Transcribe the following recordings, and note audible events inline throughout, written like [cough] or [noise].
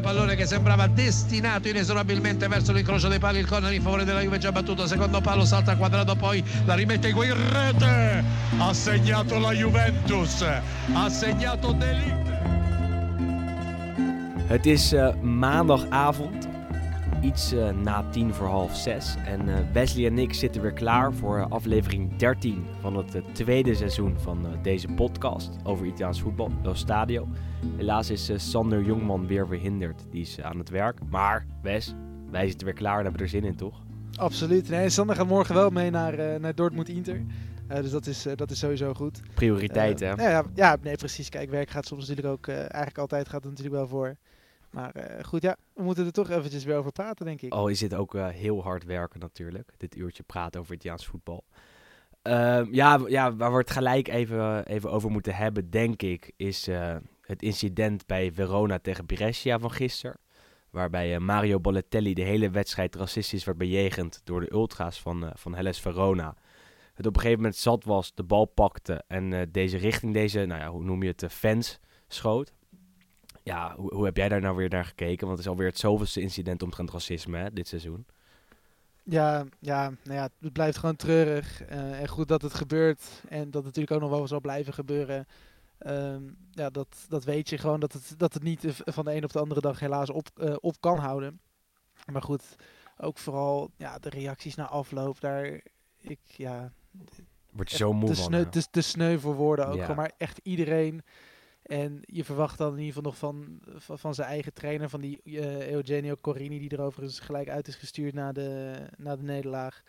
Pallone che sembrava destinato inesorabilmente verso l'incrocio dei pali il corner in favore della Juve già battuto. Secondo palo salta quadrato poi la rimette in rete. Ha segnato la Juventus. Ha segnato Delict. Het is eh, maandagavond, iets eh, na tien voor half zes. En eh, Wesley en ik zitten weer klaar voor aflevering 13 van het eh, tweede seizoen van eh, deze podcast over Italiaans voetbal, El Stadio. Helaas is eh, Sander Jongman weer verhinderd, die is aan het werk. Maar Wes, wij zitten weer klaar en hebben er zin in, toch? Absoluut. Nee, Sander gaat morgen wel mee naar, eh, naar Dortmund-Inter. Eh, dus dat is, eh, dat is sowieso goed. Prioriteit, Eh, hè? nou ja, ja, nee, precies. Kijk, werk gaat soms natuurlijk ook, eh, eigenlijk altijd gaat het natuurlijk wel voor. Maar eh, goed, ja, we moeten er toch eventjes weer over praten, denk ik. Al is dit ook eh, heel hard werken natuurlijk, dit uurtje praten over Italiaans voetbal. Ehm, ja, ja, waar we het gelijk even, even over moeten hebben, denk ik, is eh, het incident bij Verona tegen Brescia van gisteren. Waarbij eh, Mario Balotelli de hele wedstrijd racistisch werd bejegend door de ultra's van, eh, van Hellas Verona. Het op een gegeven moment zat was, de bal pakte en eh, deze richting deze, nou ja, hoe noem je het, fans schoot. Ja, hoe, hoe heb jij daar nou weer naar gekeken? Want het is alweer het zoveelste incident omtrent racisme hè, dit seizoen. Ja, ja, nou ja, het blijft gewoon treurig. eh, en goed dat het gebeurt. En dat het natuurlijk ook nog wel zal blijven gebeuren. Ehm, ja, dat, dat weet je gewoon dat het, dat het niet van de een op de andere dag helaas op, eh, op kan houden. Maar goed, ook vooral ja, de reacties na afloop. Daar, ik, ja, Word je zo moe te van. sneu, te, te sneu voor woorden ook. Ja. Gewoon maar echt iedereen. En je verwacht dan in ieder geval nog van, van, van zijn eigen trainer, van die eh, Eugenio Corrini, die er overigens gelijk uit is gestuurd na de, na de nederlaag.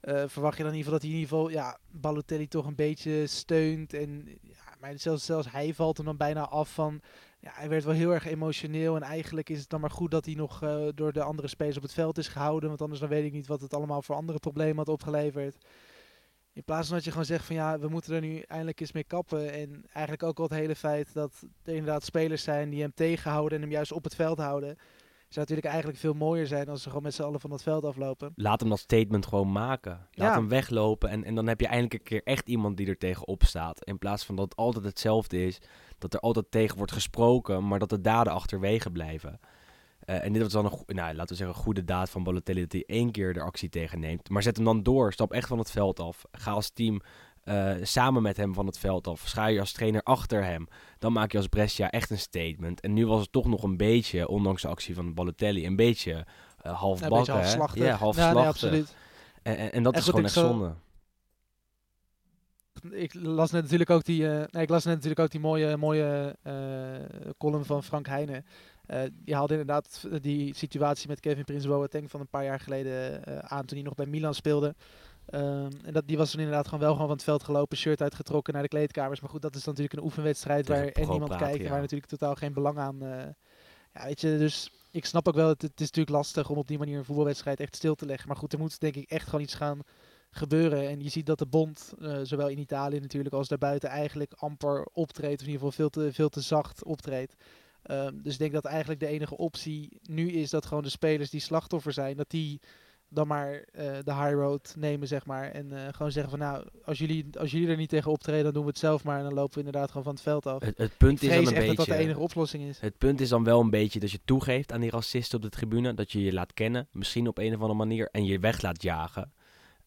Eh, verwacht je dan in ieder geval dat hij in ieder geval ja, Balotelli toch een beetje steunt. En, ja, maar zelfs, zelfs hij valt hem dan bijna af van... Ja, hij werd wel heel erg emotioneel. En eigenlijk is het dan maar goed dat hij nog eh, door de andere spelers op het veld is gehouden. Want anders dan weet ik niet wat het allemaal voor andere problemen had opgeleverd. In plaats van dat je gewoon zegt van ja, we moeten er nu eindelijk eens mee kappen. En eigenlijk ook al het hele feit dat er inderdaad spelers zijn die hem tegenhouden en hem juist op het veld houden. Zou natuurlijk eigenlijk veel mooier zijn als ze gewoon met z'n allen van dat veld aflopen. Laat hem dat statement gewoon maken. Laat Ja. hem weglopen en, en dan heb je eindelijk een keer echt iemand die er tegenop staat. In plaats van dat het altijd hetzelfde is. Dat er altijd tegen wordt gesproken, maar dat de daden achterwege blijven. Eh, en dit was dan een, go- nou, laten we zeggen, een goede daad van Balotelli dat hij één keer de actie tegenneemt. Maar zet hem dan door. Stap echt van het veld af. Ga als team eh, samen met hem van het veld af. Schaar je als trainer achter hem. Dan maak je als Brescia echt een statement. En nu was het toch nog een beetje, ondanks de actie van Balotelli, een beetje eh half Ja, een beetje bakken. Ja, half Ja, nee, absoluut. En, en, en dat En is goed, gewoon echt zonde. Ik las net natuurlijk ook die, eh, nee, ik las net natuurlijk ook die mooie, mooie eh, column van Frank Heijnen. Eh die haalde inderdaad die situatie met Kevin Prince Boateng van een paar jaar geleden eh, aan toen hij nog bij Milan speelde. Ehm, en dat, die was toen inderdaad gewoon wel gewoon van het veld gelopen, shirt uitgetrokken naar de kleedkamers. Maar goed, dat is dan natuurlijk een oefenwedstrijd Tegen waar en niemand kijkt en ja. waar natuurlijk totaal geen belang aan. eh, ja, weet je, dus ik snap ook wel, het, het is natuurlijk lastig om op die manier een voetbalwedstrijd echt stil te leggen. Maar goed, er moet denk ik echt gewoon iets gaan gebeuren. En je ziet dat de bond, zowel in Italië natuurlijk als daarbuiten, eigenlijk amper optreedt. Of in ieder geval veel te, veel te zacht optreedt. Ehm, dus ik denk dat eigenlijk de enige optie nu is dat gewoon de spelers die slachtoffer zijn, dat die dan maar eh, de high road nemen, zeg maar. En eh, gewoon zeggen van nou, als jullie, als jullie er niet tegen optreden, dan doen we het zelf maar. En dan lopen we inderdaad gewoon van het veld af. Het, het punt ik is dan een echt dat beetje... dat de enige oplossing is. Het punt is dan wel een beetje dat je toegeeft aan die racisten op de tribune. Dat je je laat kennen, misschien op een of andere manier. En je weg laat jagen.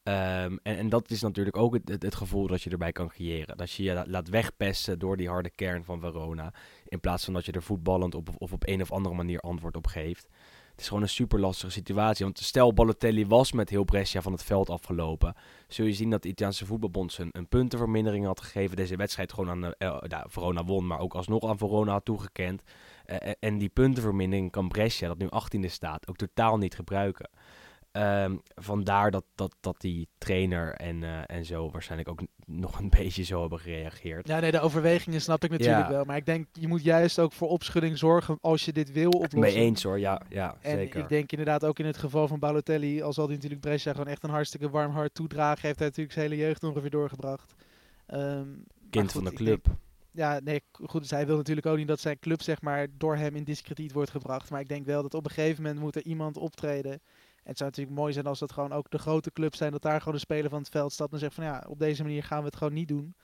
Ehm, en, en dat is natuurlijk ook het, het, gevoel dat je erbij kan creëren. Dat je je la- laat wegpesten door die harde kern van Verona. In plaats van dat je er voetballend op, of op een of andere manier antwoord op geeft. Het is gewoon een super lastige situatie. Want stel Balotelli was met heel Brescia van het veld afgelopen. Zul je zien dat de Italiaanse voetbalbond zijn een puntenvermindering had gegeven. Deze wedstrijd gewoon aan eh, eh, nou, Verona won, maar ook alsnog aan Verona had toegekend. Eh, en die puntenvermindering kan Brescia, dat nu 18e staat, ook totaal niet gebruiken. Ehm, vandaar dat, dat, dat die trainer en, eh, en zo waarschijnlijk ook nog een [laughs] beetje zo hebben gereageerd. Ja, nee, de overwegingen snap ik natuurlijk Ja. wel. Maar ik denk, je moet juist ook voor opschudding zorgen als je dit wil oplossen. Mee eens hoor, ja, ja En zeker. ik denk inderdaad ook in het geval van Balotelli, al zal hij natuurlijk Brescia gewoon echt een hartstikke warm hart toedragen, heeft hij natuurlijk zijn hele jeugd ongeveer doorgebracht. Ehm, Kind goed, van de club. denk- ja, nee, goed, dus hij wil natuurlijk ook niet dat zijn club zeg maar door hem in discrediet wordt gebracht. Maar ik denk wel dat op een gegeven moment moet er iemand optreden. Het zou natuurlijk mooi zijn als dat gewoon ook de grote clubs zijn, dat daar gewoon de speler van het veld stapt en zegt van ja, op deze manier gaan we het gewoon niet doen.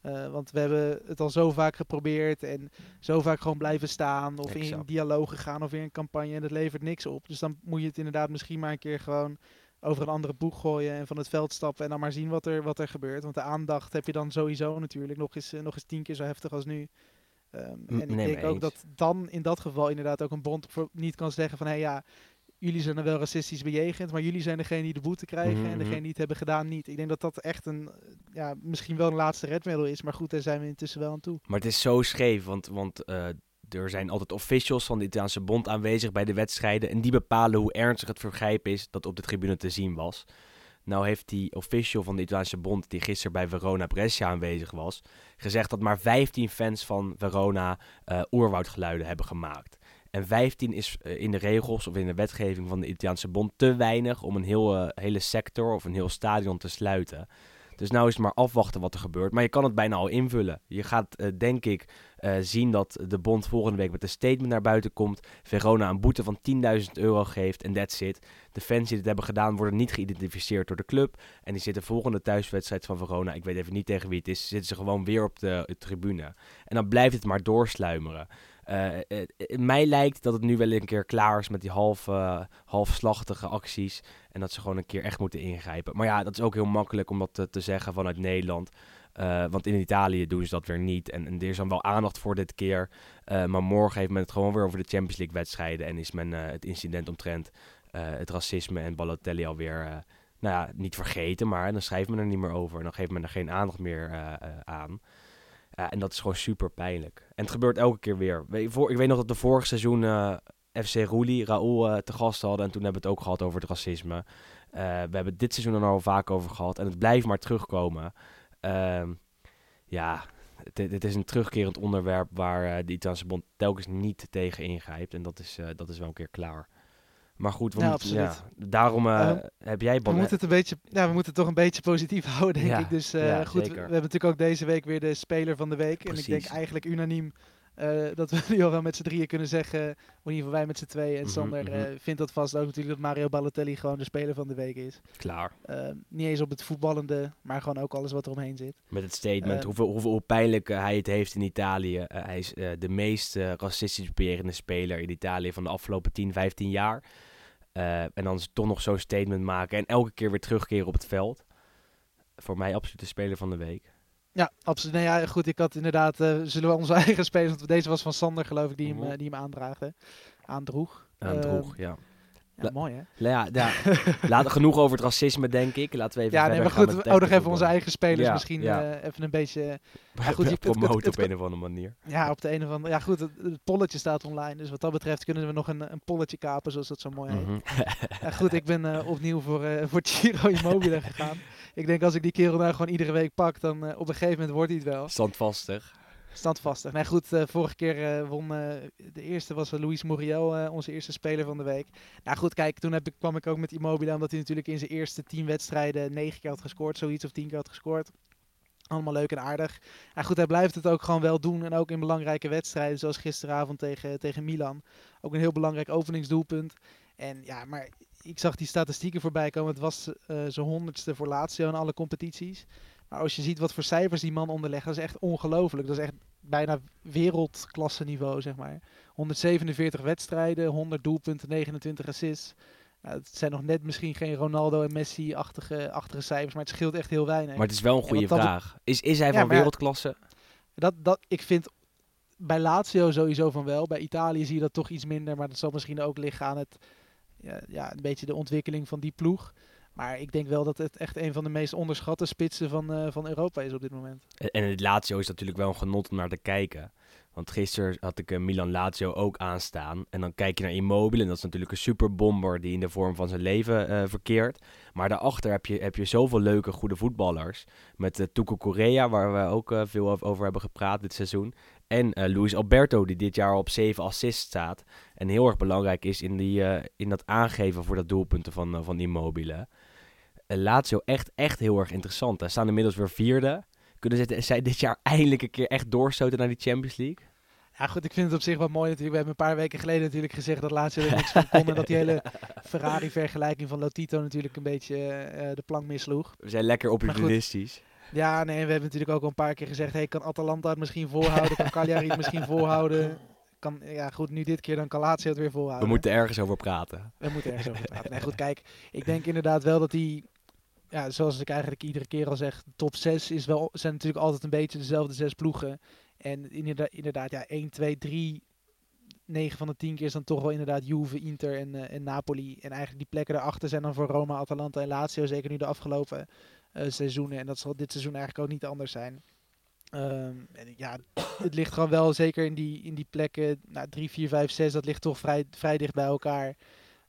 Eh, want we hebben het al zo vaak geprobeerd en zo vaak gewoon blijven staan of in dialogen gaan of in een campagne en dat levert niks op. Dus dan moet je het inderdaad misschien maar een keer gewoon over een andere boeg gooien en van het veld stappen en dan maar zien wat er, wat er gebeurt. Want de aandacht heb je dan sowieso natuurlijk nog eens, eh, nog eens tien keer zo heftig als nu. Ehm, en ik nee, denk ook eens. dat dan in dat geval inderdaad ook een bond niet kan zeggen van hé ja, jullie zijn er wel racistisch bejegend, maar jullie zijn degene die de boete krijgen Mhm, en degene mhm. die het hebben gedaan niet. Ik denk dat dat echt een, eh, ja, misschien wel een laatste redmiddel is, maar goed, daar zijn we intussen wel aan toe. Maar het is zo scheef, want, want eh, er zijn altijd officials van de Italiaanse bond aanwezig bij de wedstrijden. En die bepalen hoe ernstig het vergrijp is dat op de tribune te zien was. Nou heeft die official van de Italiaanse bond, die gisteren bij Verona Brescia aanwezig was, gezegd dat maar 15 fans van Verona eh, oerwoudgeluiden hebben gemaakt. En 15 is eh, in de regels of in de wetgeving van de Italiaanse bond te weinig om een heel, eh, hele sector of een heel stadion te sluiten. Dus nou is het maar afwachten wat er gebeurt. Maar je kan het bijna al invullen. Je gaat, eh, denk ik, zien dat de bond volgende week met een statement naar buiten komt. Verona een boete van 10.000 euro geeft en that's it. De fans die dit hebben gedaan worden niet geïdentificeerd door de club. En die zitten volgende thuiswedstrijd van Verona, ik weet even niet tegen wie het is, zitten ze gewoon weer op de, eh, tribune. En dan blijft het maar doorsluimeren. Eh, eh, eh, mij lijkt dat het nu wel een keer klaar is met die half, halfslachtige acties. En dat ze gewoon een keer echt moeten ingrijpen. Maar ja, dat is ook heel makkelijk om dat te, zeggen vanuit Nederland. Want in Italië doen ze dat weer niet. En, er is dan wel aandacht voor dit keer. Maar morgen heeft men het gewoon weer over de Champions League wedstrijden. En is men het incident omtrent het racisme en Balotelli alweer... nou ja, niet vergeten, maar dan schrijft men er niet meer over. En dan geeft men er geen aandacht meer aan. En dat is gewoon super pijnlijk. En het gebeurt elke keer weer. Ik weet nog dat de vorig seizoen eh, FC Roelie, Raoul eh, te gast hadden. En toen hebben we het ook gehad over het racisme. Eh, we hebben dit seizoen er al vaak over gehad. En het blijft maar terugkomen. Ehm, ja, het is een terugkerend onderwerp waar de Italiaanse bond telkens niet tegen ingrijpt. En dat is, dat is wel een keer klaar. Maar goed, we Ja, moeten, ja, daarom eh, Ehm, heb jij... We Bal- moeten het een beetje, ja, we moeten het toch een beetje positief [laughs] houden, denk Ja, ik. Dus eh, goed, we, we hebben natuurlijk ook deze week weer de speler van de week. En ik denk eigenlijk unaniem eh, dat [laughs] we nu al wel met z'n drieën kunnen zeggen, in ieder geval wij met z'n tweeën. En Mhm, Sander mhm. eh, vindt dat vast ook natuurlijk dat Mario Balotelli gewoon de speler van de week is. Klaar. Eh, niet eens op het voetballende, maar gewoon ook alles wat er omheen zit. Met het statement, hoeveel, hoeveel hoe pijnlijk hij het heeft in Italië. Hij is de meest racistisch beperende speler in Italië van de afgelopen 10, 15 jaar. En dan toch nog zo'n statement maken en elke keer weer terugkeren op het veld. Voor mij absoluut de speler van de week. Ja, absoluut. Nee, ja, goed, ik had inderdaad, eh, zullen we onze [laughs] eigen spelers, want deze was van Sander geloof ik, die hem, eh, die hem aandraagde. Aandroeg. Aan Ehm, ja. Mooi hè? Ja, ja. [laughs] Laat genoeg over het racisme, denk ik. Laten we even Ja, nee, maar goed, we- oh, nog even onze eigen spelers Ja, misschien ja. eh, even een beetje... [laughs] Ja, goed, je- promoten op een of andere manier. Ja, op de een of andere... Ja, goed, het, het polletje staat online. Dus wat dat betreft kunnen we nog een, een polletje kapen, zoals dat zo mooi heet. Mhm. Ja, goed, ik ben opnieuw voor, voor Giro Immobile gegaan. Ik denk als ik die kerel nou gewoon iedere week pak, dan eh, op een gegeven moment wordt hij het wel. Standvastig. Standvastig. Nee, goed, eh, vorige keer eh, won de eerste was Luis Muriel, onze eerste speler van de week. Nou goed, kijk, toen heb ik, kwam ik ook met Immobile, omdat hij natuurlijk in zijn eerste tien wedstrijden negen keer had gescoord, zoiets of tien keer had gescoord. Allemaal leuk en aardig. En goed, hij blijft het ook gewoon wel doen. En ook in belangrijke wedstrijden, zoals gisteravond tegen, tegen Milan. Ook een heel belangrijk openingsdoelpunt. En ja, maar ik zag die statistieken voorbij komen. Het was eh zijn honderdste voor Lazio in alle competities. Maar als je ziet wat voor cijfers die man onderlegt, dat is echt ongelooflijk. Dat is echt bijna wereldklasse niveau, zeg maar. 147 wedstrijden, 100 doelpunten, 29 assists. Nou, het zijn nog net misschien geen Ronaldo en Messi-achtige achtige cijfers, maar het scheelt echt heel weinig. Maar het is wel een goede vraag. Is, is hij Ja, van wereldklasse? Dat, dat, ik vind bij Lazio sowieso van wel. Bij Italië zie je dat toch iets minder. Maar dat zal misschien ook liggen aan het, ja, een beetje de ontwikkeling van die ploeg. Maar ik denk wel dat het echt een van de meest onderschatte spitsen van, eh, van Europa is op dit moment. En, het Lazio is natuurlijk wel een genot om naar te kijken. Want gisteren had ik Milan Lazio ook aanstaan. En dan kijk je naar Immobile. En dat is natuurlijk een superbomber die in de vorm van zijn leven verkeert. Maar daarachter heb je, heb je zoveel leuke, goede voetballers. Met uh, Tuco Correa, waar we ook veel over hebben gepraat dit seizoen. En Luis Alberto, die dit jaar op 7 assists staat. En heel erg belangrijk is in, die, in dat aangeven voor dat doelpunten van, van Immobile. Lazio echt, echt heel erg interessant. Ze staan inmiddels weer vierde. Kunnen ze zij dit jaar eindelijk een keer echt doorstoten naar die Champions League? Ja, goed, ik vind het op zich wel mooi natuurlijk. We hebben een paar weken geleden natuurlijk gezegd dat Lazio er [laughs] niks van kon. En dat die hele Ferrari-vergelijking van Lotito natuurlijk een beetje uh, de plank misloeg. We zijn lekker opportunistisch. Ja, nee, we hebben natuurlijk ook al een paar keer gezegd... Hey, kan Atalanta het misschien volhouden? Kan Cagliari het misschien volhouden? [laughs] Kan, ja, goed, nu dit keer dan kan Lazio het weer volhouden. We moeten ergens over praten. We moeten ergens over praten. Nee, goed, [laughs] kijk, ik denk inderdaad wel dat die ja, zoals ik eigenlijk iedere keer al zeg, top 6 is wel, zijn natuurlijk altijd een beetje dezelfde zes ploegen. En inderdaad, inderdaad ja, 1, 2, 3, 9 van de 10 keer is dan toch wel inderdaad Juve, Inter en, uh, en Napoli. En eigenlijk die plekken daarachter zijn dan voor Roma, Atalanta en Lazio, zeker nu de afgelopen uh, seizoenen. En dat zal dit seizoen eigenlijk ook niet anders zijn. Um, en ja, het ligt gewoon wel zeker in die, in die plekken, nou, 3, 4, 5, 6, dat ligt toch vrij, vrij dicht bij elkaar.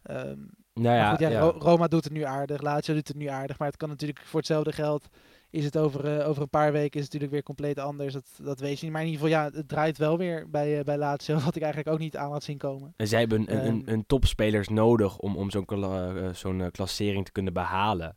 Um, nou ja, goed, ja, ja. Roma doet het nu aardig, Lazio doet het nu aardig, maar het kan natuurlijk voor hetzelfde geld is het over, uh, over een paar weken is het natuurlijk weer compleet anders. Dat, dat weet je niet. Maar in ieder geval, ja, het draait wel weer bij, uh, bij Lazio, [laughs] wat ik eigenlijk ook niet aan had zien komen. En zij hebben een, um, een, een topspelers nodig om, om zo'n uh, zo'n klassering te kunnen behalen.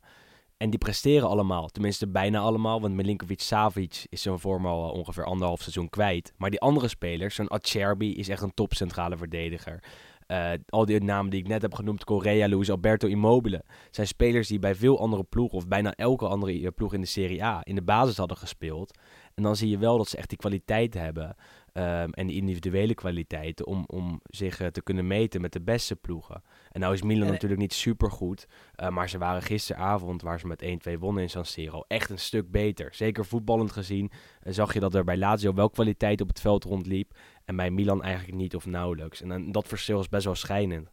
En die presteren allemaal, tenminste bijna allemaal, want Milinkovic-Savic is zo'n vorm al ongeveer anderhalf seizoen kwijt. Maar die andere spelers, zo'n Acerbi is echt een top centrale verdediger. Uh, al die namen die ik net heb genoemd, Correa, Luis Alberto, Immobile, zijn spelers die bij veel andere ploegen, of bijna elke andere eh, ploeg in de Serie A, in de basis hadden gespeeld. En dan zie je wel dat ze echt die kwaliteit hebben um, en die individuele kwaliteiten om, om zich uh, te kunnen meten met de beste ploegen. En nou is Milan en, natuurlijk niet super goed, uh, maar ze waren gisteravond, waar ze met 1-2 wonnen in San Siro, echt een stuk beter. Zeker voetballend gezien uh, zag je dat er bij Lazio wel kwaliteit op het veld rondliep en bij Milan eigenlijk niet of nauwelijks. En, en dat verschil is best wel schijnend.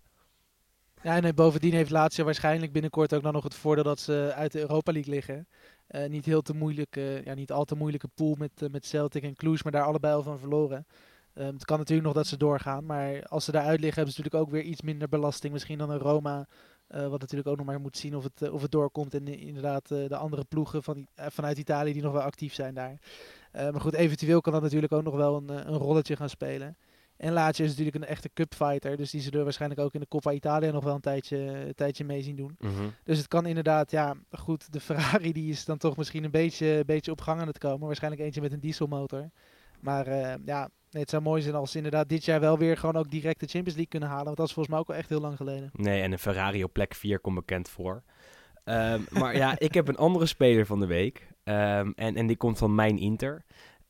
Ja, en bovendien heeft Lazio waarschijnlijk binnenkort ook nog het voordeel dat ze uit de Europa League liggen. Uh, niet heel te moeilijke, ja, niet al te moeilijke pool met, uh, met Celtic en Cluj, maar daar allebei al van verloren. Um, het kan natuurlijk nog dat ze doorgaan, maar als ze daaruit liggen, hebben ze natuurlijk ook weer iets minder belasting misschien dan een Roma. Uh, wat natuurlijk ook nog maar moet zien of het, of het doorkomt. En inderdaad de andere ploegen van, vanuit Italië die nog wel actief zijn daar. maar goed, eventueel kan dat natuurlijk ook nog wel een, een rolletje gaan spelen. En Lazio is natuurlijk een echte cupfighter. Dus die zullen waarschijnlijk ook in de Coppa Italia nog wel een tijdje, een tijdje mee zien doen. Mm -hmm. Dus het kan inderdaad, ja, goed. De Ferrari die is dan toch misschien een beetje, beetje op gang aan het komen. Waarschijnlijk eentje met een dieselmotor. Maar uh, ja, nee, het zou mooi zijn als ze inderdaad dit jaar wel weer gewoon ook direct de Champions League kunnen halen. Want dat is volgens mij ook wel echt heel lang geleden. Nee, en een Ferrari op plek 4 komt bekend voor. Um, maar ja, ik heb een andere speler van de week. Um, en, en die komt van mijn Inter.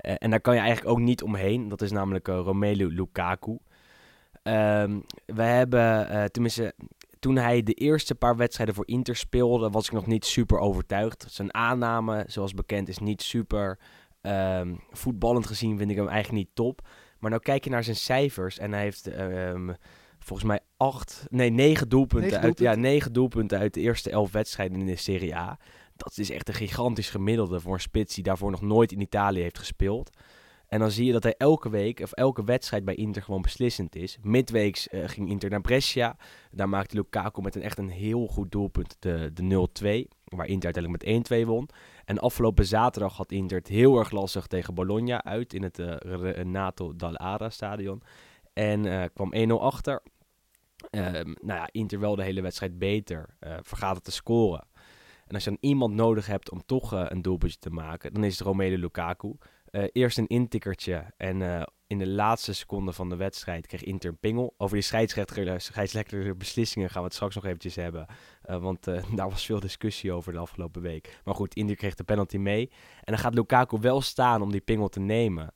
Uh, en daar kan je eigenlijk ook niet omheen. Dat is namelijk uh, Romelu Lukaku. Um, we hebben, uh, tenminste, toen hij de eerste paar wedstrijden voor Inter speelde, was ik nog niet super overtuigd. Zijn aanname, zoals bekend, is niet super um, voetballend gezien, vind ik hem eigenlijk niet top. Maar nou kijk je naar zijn cijfers en hij heeft um, volgens mij acht, nee, negen doelpunten, negen doelpunten. Uit, ja, negen doelpunten uit de eerste elf wedstrijden in de Serie A dat is echt een gigantisch gemiddelde voor een spits die daarvoor nog nooit in Italië heeft gespeeld. En dan zie je dat hij elke week of elke wedstrijd bij Inter gewoon beslissend is. Midweeks uh, ging Inter naar Brescia. Daar maakte Lukaku met een echt een heel goed doelpunt de, de 0-2. Waar Inter uiteindelijk met 1-2 won. En afgelopen zaterdag had Inter het heel erg lastig tegen Bologna uit in het uh, Renato Dall'Ara stadion. En kwam 1-0 achter. nou ja, Inter wel de hele wedstrijd beter. vergaat het te scoren. En als je dan iemand nodig hebt om toch uh, een doelpuntje te maken, dan is het Romelu Lukaku. Uh, eerst een intikkertje en uh, in de laatste seconde van de wedstrijd kreeg Inter een pingel. Over die scheidsrechter beslissingen gaan we het straks nog eventjes hebben. want [laughs] daar was veel discussie over de afgelopen week. Maar goed, Inter kreeg de penalty mee. En dan gaat Lukaku wel staan om die pingel te nemen.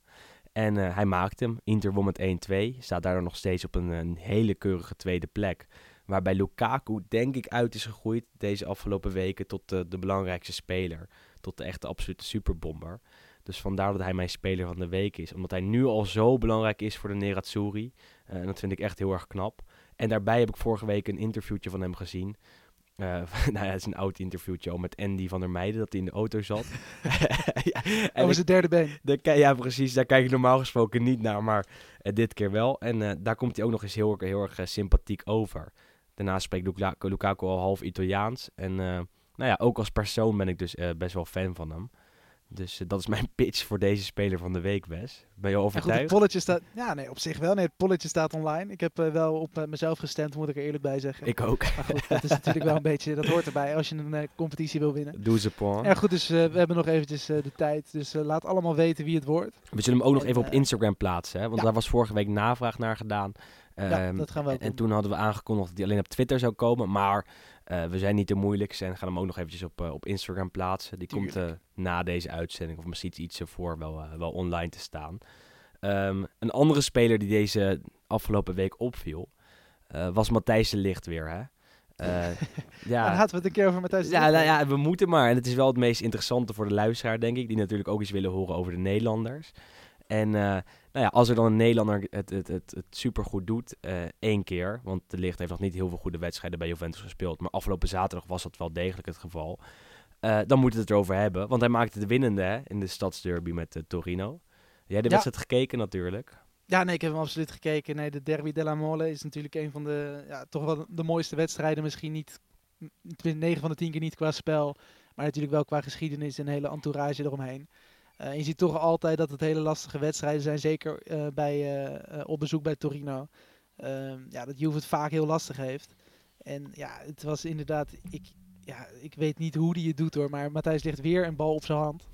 En hij maakt hem. Inter won met 1-2. Staat daardoor nog steeds op een, een hele keurige tweede plek. Waarbij Lukaku, denk ik, uit is gegroeid deze afgelopen weken tot de, de belangrijkste speler. Tot de echte absolute superbomber. Dus vandaar dat hij mijn speler van de week is. Omdat hij nu al zo belangrijk is voor de Nerazzurri. Uh, en dat vind ik echt heel erg knap. En daarbij heb ik vorige week een interviewtje van hem gezien. Uh, [laughs] nou ja, het is een oud interviewtje al met Andy van der Meijden, dat hij in de auto zat. [laughs] ja, en Over zijn derde been. De, ja, precies. Daar kijk ik normaal gesproken niet naar, maar uh, dit keer wel. En uh, daar komt hij ook nog eens heel, heel erg sympathiek over. Daarnaast spreekt Lukaku, Lukaku al half Italiaans. En nou ja, ook als persoon ben ik dus best wel fan van hem. Dus uh, dat is mijn [laughs] pitch voor deze speler van de week, Wes. Ben je overtuigd? Goed, het polletje staat... Ja, nee, op zich wel. Nee, het polletje staat online. Ik heb uh, wel op uh, mezelf gestemd, moet ik er eerlijk bij zeggen. Ik ook. Maar goed, dat is natuurlijk wel een [laughs] beetje... Dat hoort erbij als je een competitie wil winnen. Doe ze point. Ja, goed, dus we hebben nog eventjes de tijd. Dus laat allemaal weten wie het wordt. We zullen hem ook nog even op Instagram plaatsen, hè? Want ja. daar was vorige week navraag naar gedaan. Ja, dat gaan we en, en toen hadden we aangekondigd dat hij alleen op Twitter zou komen. Maar uh, we zijn niet te moeilijk en gaan hem ook nog eventjes op, uh, op Instagram plaatsen. Die Tuurlijk. komt uh, na deze uitzending of misschien iets ervoor wel, wel online te staan. Um, een andere speler die deze afgelopen week opviel, was Matthijs de Licht weer. Hè? [laughs] ja, Dan hadden we het een keer over Matthijs de ja, nou, ja, we moeten maar. En het is wel het meest interessante voor de luisteraar, denk ik. Die natuurlijk ook iets willen horen over de Nederlanders. En nou ja, als er dan een Nederlander het, het, het, het supergoed doet, uh, één keer, want de Licht heeft nog niet heel veel goede wedstrijden bij Juventus gespeeld, maar afgelopen zaterdag was dat wel degelijk het geval. Uh, dan moeten we het erover hebben, want hij maakte de winnende hè, in de stadsderby met uh, Torino. Jij hebt de wedstrijd gekeken natuurlijk. Ja, nee, ik heb hem absoluut gekeken. Nee, de Derby della Mole is natuurlijk een van de, ja, toch wel de mooiste wedstrijden. Misschien niet, 9 van de 10 keer niet qua spel, maar natuurlijk wel qua geschiedenis en hele entourage eromheen. Uh, je ziet toch altijd dat het hele lastige wedstrijden zijn, zeker uh, bij, uh, op bezoek bij Torino. Ehm, ja, dat Juve het vaak heel lastig heeft. En ja, het was inderdaad, ik, ja, ik weet niet hoe die het doet hoor, maar Matthijs ligt weer een bal op zijn hand.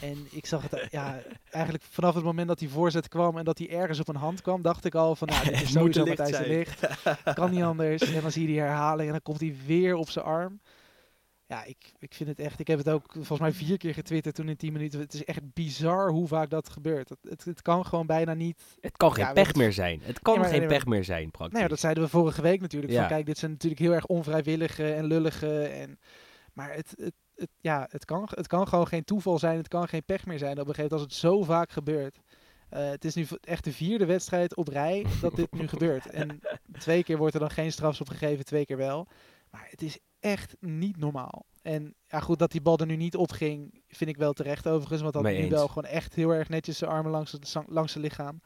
En ik zag het ja, eigenlijk vanaf het moment dat die voorzet kwam en dat hij ergens op een hand kwam, dacht ik al van nou, dit [laughs] is sowieso Matthijs de Licht. Kan niet anders. En dan zie je die herhaling en dan komt hij weer op zijn arm ja, ik, ik vind het echt. Ik heb het ook volgens mij vier keer getwitterd toen in 10 minuten. Het is echt bizar hoe vaak dat gebeurt. Het, het, het kan gewoon bijna niet. Het kan geen pech meer zijn. Het kan geen pech meer zijn, praktisch. Nee, dat zeiden we vorige week natuurlijk. Van, kijk, dit zijn natuurlijk heel erg onvrijwillige en lullige. En, maar het, het, het, ja, het, kan, het kan gewoon geen toeval zijn. Het kan geen pech meer zijn op een gegeven moment als het zo vaak gebeurt. Uh, het is nu echt de vierde wedstrijd op rij dat dit nu [laughs] gebeurt. En twee keer wordt er dan geen strafs op gegeven, twee keer wel. Maar het is echt niet normaal. En ja, goed dat die bal er nu niet op ging, vind ik wel terecht overigens. Want dat nu wel gewoon echt heel erg netjes zijn armen langs het, langs zijn lichaam.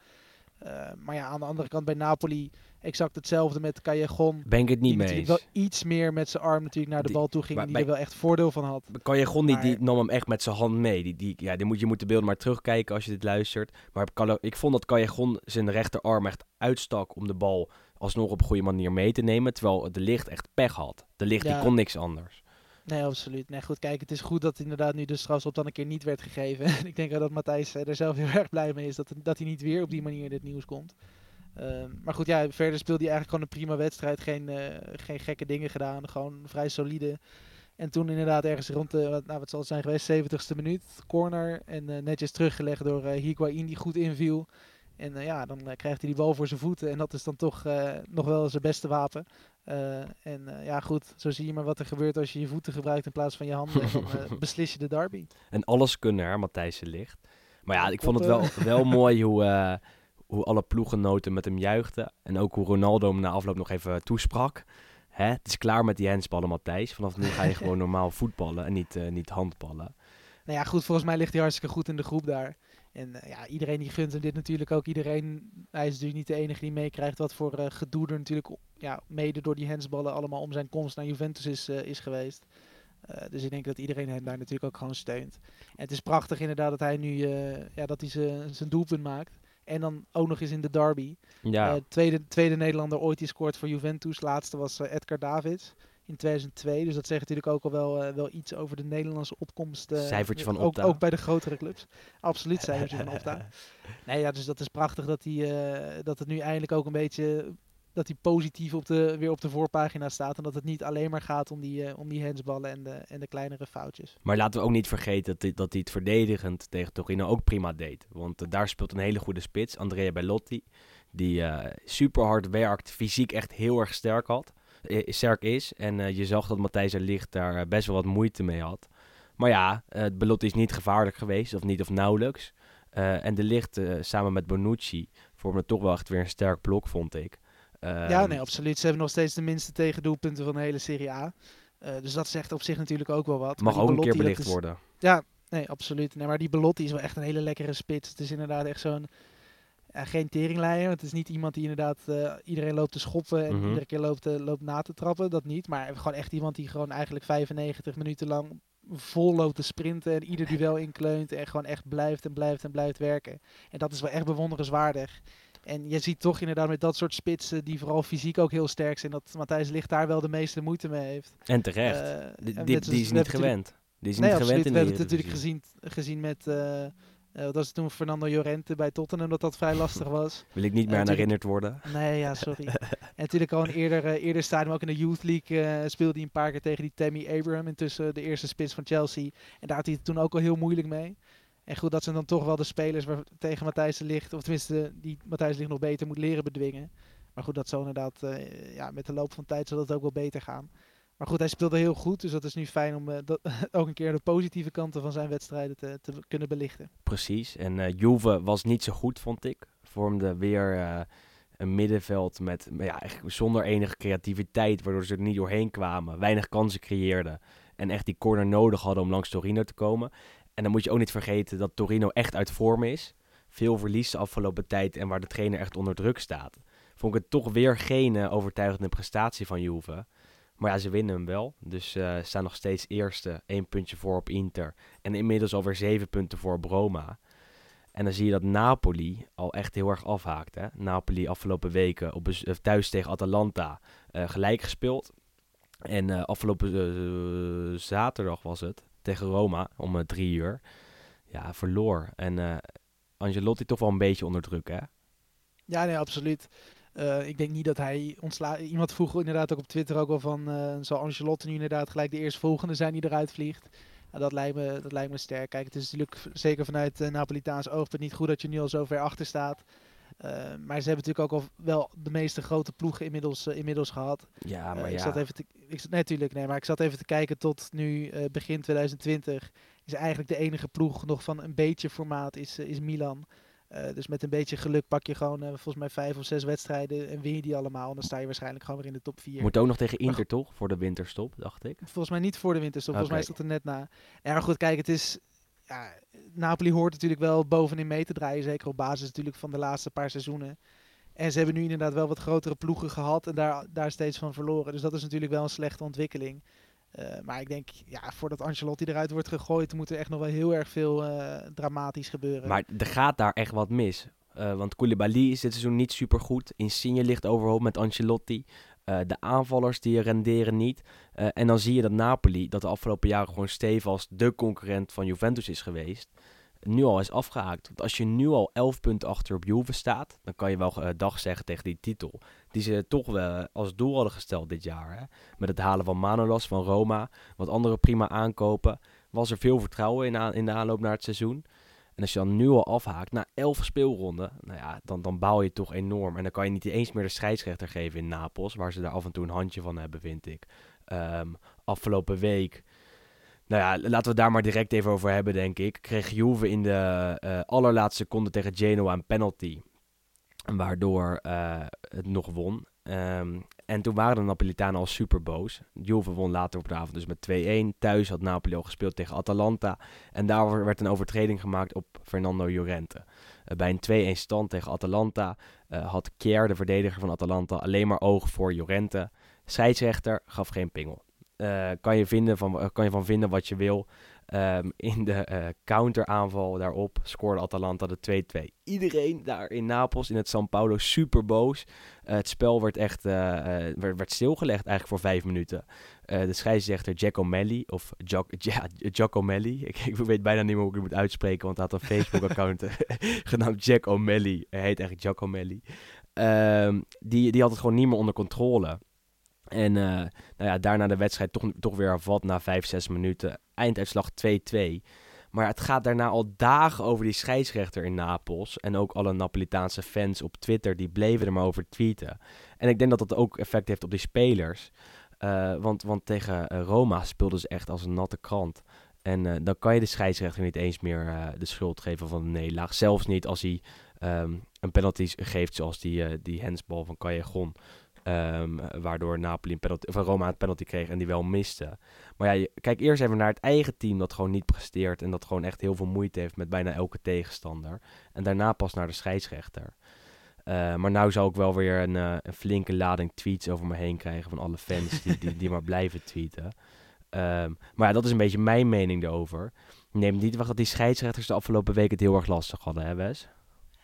Uh, maar ja, aan de andere kant bij Napoli exact hetzelfde met Callejon. Ben ik het niet mee eens. wel iets meer met zijn arm natuurlijk naar de die, bal toe ging. En die er wel echt voordeel van had. Callejon die, die nam hem echt met zijn hand mee. Die, die, ja, die moet, je moet de beelden maar terugkijken als je dit luistert. Maar ik vond dat Callejon zijn rechterarm echt uitstak om de bal alsnog op een goede manier mee te nemen. Terwijl de licht echt pech had. De licht die kon niks anders. Nee, absoluut. Nee, goed, kijk, het is goed dat inderdaad nu de strafschop dan een keer niet werd gegeven. [laughs] ik denk dat Matthijs er zelf heel erg blij mee is dat, dat hij niet weer op die manier in het nieuws komt. Uh, maar goed, ja, verder speelde hij eigenlijk gewoon een prima wedstrijd. Geen, uh, geen gekke dingen gedaan. Gewoon vrij solide. En toen inderdaad ergens rond de, nou wat zal het zijn geweest, 70ste minuut, corner. En uh, netjes teruggelegd door uh, Higuain die goed inviel. En uh, ja, dan krijgt hij die bal voor zijn voeten. En dat is dan toch nog wel zijn beste wapen. En ja, goed, zo zie je maar wat er gebeurt als je je voeten gebruikt in plaats van je handen. En dan [laughs] beslis je de derby. En alles kunnen er, Matthijs ligt. Maar ja, ik vond het wel, wel [laughs] mooi hoe, hoe alle ploegenoten met hem juichten. En ook hoe Ronaldo hem na afloop nog even toesprak. Hè? Het is klaar met die handsballen, Matthijs. Vanaf nu ga je [laughs] gewoon normaal voetballen en niet, niet handballen. Nou ja, goed, volgens mij ligt hij hartstikke goed in de groep daar. En uh, ja, iedereen die gunt hem dit natuurlijk ook. Iedereen, hij is natuurlijk niet de enige die meekrijgt wat voor uh, gedoe er natuurlijk ja, mede door die hensballen allemaal om zijn komst naar Juventus is, uh, is geweest. dus ik denk dat iedereen hem daar natuurlijk ook gewoon steunt. En het is prachtig inderdaad dat hij nu ja, dat hij zijn doelpunt maakt. En dan ook nog eens in de derby. Ja. tweede, tweede Nederlander ooit die scoort voor Juventus. Laatste was Edgar Davids in 2002. Dus dat zegt natuurlijk ook al wel, uh, wel iets over de Nederlandse opkomst. Uh, cijfertje van Opta. Ook, ook bij de grotere clubs. Absoluut cijfertje van Opta. [laughs] Nee, ja, dus dat is prachtig dat, die, uh, dat het nu eindelijk ook een beetje... Dat hij positief op de, weer op de voorpagina staat. En dat het niet alleen maar gaat om die, om die handsballen en de, en de kleinere foutjes. Maar laten we ook niet vergeten dat hij, dat hij het verdedigend tegen Torino ook prima deed. Want daar speelt een hele goede spits, Andrea Bellotti. Die super hard werkt, fysiek echt heel erg sterk had sterk is. En uh, je zag dat Matthijs er Licht daar uh, best wel wat moeite mee had. Maar ja, het belot is niet gevaarlijk geweest, of niet of nauwelijks. en de Licht samen met Bonucci vormde toch wel echt weer een sterk blok, vond ik. ja, nee, absoluut. Ze hebben nog steeds de minste tegendoelpunten van de hele Serie A. Eh, dus dat zegt op zich natuurlijk ook wel wat. Mag ook een keer Belotti, belicht is- worden. Ja, nee, absoluut. Nee, maar die Belotti is wel echt een hele lekkere spits. Het is inderdaad echt zo'n... ja, geen teringleier. Het is niet iemand die inderdaad eh, iedereen loopt te schoppen en Mhm. iedere keer loopt, eh, loopt na te trappen. Dat niet. Maar gewoon echt iemand die gewoon eigenlijk 95 minuten lang vol loopt te sprinten en ieder duel inkleunt en gewoon echt blijft en blijft en blijft werken. En dat is wel echt bewonderenswaardig. En je ziet toch inderdaad met dat soort spitsen, die vooral fysiek ook heel sterk zijn, dat Matthijs Licht daar wel de meeste moeite mee heeft. En terecht. Eh, Die, en die, net die zoals- is niet gewend. Die is Nee, niet absoluut. gewend in We hebben het natuurlijk gezien, gezien met, eh, eh, wat was toen, Fernando Llorente bij Tottenham, dat dat vrij [laughs] lastig was. Wil ik niet meer aan herinnerd worden. Nee, ja, sorry. [laughs] en natuurlijk al een eerder, eh, eerder stadium, ook in de Youth League, eh, speelde hij een paar keer tegen die Tammy Abraham, intussen de eerste spits van Chelsea. En daar had hij het toen ook al heel moeilijk mee. En goed, dat zijn dan toch wel de spelers waar tegen Matthijs de Ligt, of tenminste die Matthijs de Ligt nog beter moet leren bedwingen. Maar goed, dat zal inderdaad, ja, met de loop van tijd zal dat ook wel beter gaan. Maar goed, hij speelde heel goed, dus dat is nu fijn om eh, dat, [laughs] ook een keer de positieve kanten van zijn wedstrijden te, te kunnen belichten. Precies. En eh Juve was niet zo goed, vond ik. Vormde weer eh, een middenveld met, ja, zonder enige creativiteit, waardoor ze er niet doorheen kwamen. Weinig kansen creëerden. En echt die corner nodig hadden om langs Torino te komen. En dan moet je ook niet vergeten dat Torino echt uit vorm is. Veel verlies de afgelopen tijd en waar de trainer echt onder druk staat. Vond ik het toch weer geen overtuigende prestatie van Juve. Maar ja, ze winnen hem wel. Dus eh staan nog steeds eerste. één puntje voor op Inter. En inmiddels alweer zeven punten voor op Roma. En dan zie je dat Napoli al echt heel erg afhaakt. Hè? Napoli afgelopen weken op, eh, thuis tegen Atalanta eh, gelijk gespeeld. En afgelopen zaterdag was het tegen Roma om drie uur. Ja, verloor. En Angelotti toch wel een beetje onder druk, hè? Ja, nee, absoluut. Eh, ik denk niet dat hij ontslaat. Iemand vroeg inderdaad ook op Twitter ook wel van, eh zal Ancelotti nu inderdaad gelijk de eerstvolgende zijn die eruit vliegt? Nou, dat, lijkt me, dat lijkt me sterk. Kijk, het is natuurlijk zeker vanuit uh, Napolitaans oogpunt niet goed dat je nu al zo ver achter staat. Maar ze hebben natuurlijk ook al wel de meeste grote ploegen inmiddels, inmiddels gehad. Ja, maar ik ja. zat even te, ik, zat- nee, tuurlijk, nee, maar ik zat even te kijken tot nu begin 2020. Is eigenlijk de enige ploeg nog van een beetje formaat is, is Milan. Eh, dus met een beetje geluk pak je gewoon eh, volgens mij vijf of zes wedstrijden en win je die allemaal. En dan sta je waarschijnlijk gewoon weer in de top 4. Moet ook nog tegen Inter, toch? Voor de winterstop, dacht ik. Volgens mij niet voor de winterstop. Volgens mij is dat er net na. Ja, maar goed, kijk, het is... Ja, Napoli hoort natuurlijk wel bovenin mee te draaien. Zeker op basis natuurlijk van de laatste paar seizoenen. En ze hebben nu inderdaad wel wat grotere ploegen gehad en daar, daar steeds van verloren. Dus dat is natuurlijk wel een slechte ontwikkeling. Eh, maar ik denk, ja, voordat Ancelotti eruit wordt gegooid, moet er echt nog wel heel erg veel eh, dramatisch gebeuren. Maar er gaat daar echt wat mis. Eh, want Koulibaly is dit seizoen niet super goed. Insigne ligt overhoop met Ancelotti. De aanvallers die renderen niet. En dan zie je dat Napoli, dat de afgelopen jaren gewoon stevast de concurrent van Juventus is geweest, nu al is afgehaakt. Want als je nu al 11 punten achter op Juve staat, dan kan je wel dag zeggen tegen die titel. Die ze toch wel als doel hadden gesteld dit jaar. Hè? Met het halen van Manolas van Roma, wat andere prima aankopen. Was er veel vertrouwen in, in de aanloop naar het seizoen. En als je dan nu al afhaakt na 11 speelronden, nou ja, dan, dan baal je toch enorm. En dan kan je niet eens meer de scheidsrechter geven in Napels, waar ze daar af en toe een handje van hebben, vind ik. Ehm, afgelopen week, nou ja, laten we het daar maar direct even over hebben, denk ik. Kreeg Juve in de eh, allerlaatste seconde tegen Genoa een penalty, waardoor eh, het nog won. Ehm, en toen waren de Napolitanen al super boos. Juve won later op de avond dus met 2-1. Thuis had Napoli al gespeeld tegen Atalanta. En daar werd een overtreding gemaakt op Fernando Llorente. Eh, bij een 2-1 stand tegen Atalanta eh, had Kier, de verdediger van Atalanta, alleen maar oog voor Llorente. Scheidsrechter gaf geen pingel. Kan, je vinden van, kan je van vinden wat je wil. Ehm, in de eh, counteraanval daarop scoorde Atalanta de 2-2. Iedereen daar in Napels, in het San Paulo, super boos. Eh, het spel werd echt eh, werd, werd stilgelegd eigenlijk voor vijf minuten. De scheidsrechter Giacomelli, of Giac [laughs] ja, ik, ik weet bijna niet meer hoe ik het moet uitspreken, want hij had een Facebook-account [laughs] genaamd Giacomelli. Hij heet eigenlijk Giacomelli. Ehm, die, die had het gewoon niet meer onder controle. En eh, nou ja, daarna de wedstrijd toch, toch weer hervat na 5, 6 minuten. Einduitslag 2-2. Maar het gaat daarna al dagen over die scheidsrechter in Napels. En ook alle Napolitaanse fans op Twitter, die bleven er maar over tweeten. En ik denk dat dat ook effect heeft op die spelers. Eh, want, want tegen eh, Roma speelden ze echt als een natte krant. En dan kan je de scheidsrechter niet eens meer de schuld geven van de nederlaag. Zelfs niet als hij ehm, een penalty geeft zoals die, die hensbal van Callejon. Ehm, waardoor Napoli een penalty, of Roma een penalty kreeg en die wel miste. Maar ja, kijk eerst even naar het eigen team dat gewoon niet presteert. En dat gewoon echt heel veel moeite heeft met bijna elke tegenstander. En daarna pas naar de scheidsrechter. Eh, maar nou zou ik wel weer een, eh, een flinke lading tweets over me heen krijgen van alle fans die, die, maar blijven tweeten. Ehm, maar ja, dat is een beetje mijn mening erover. Neem niet wacht dat die scheidsrechters de afgelopen week het heel erg lastig hadden, hè Wes?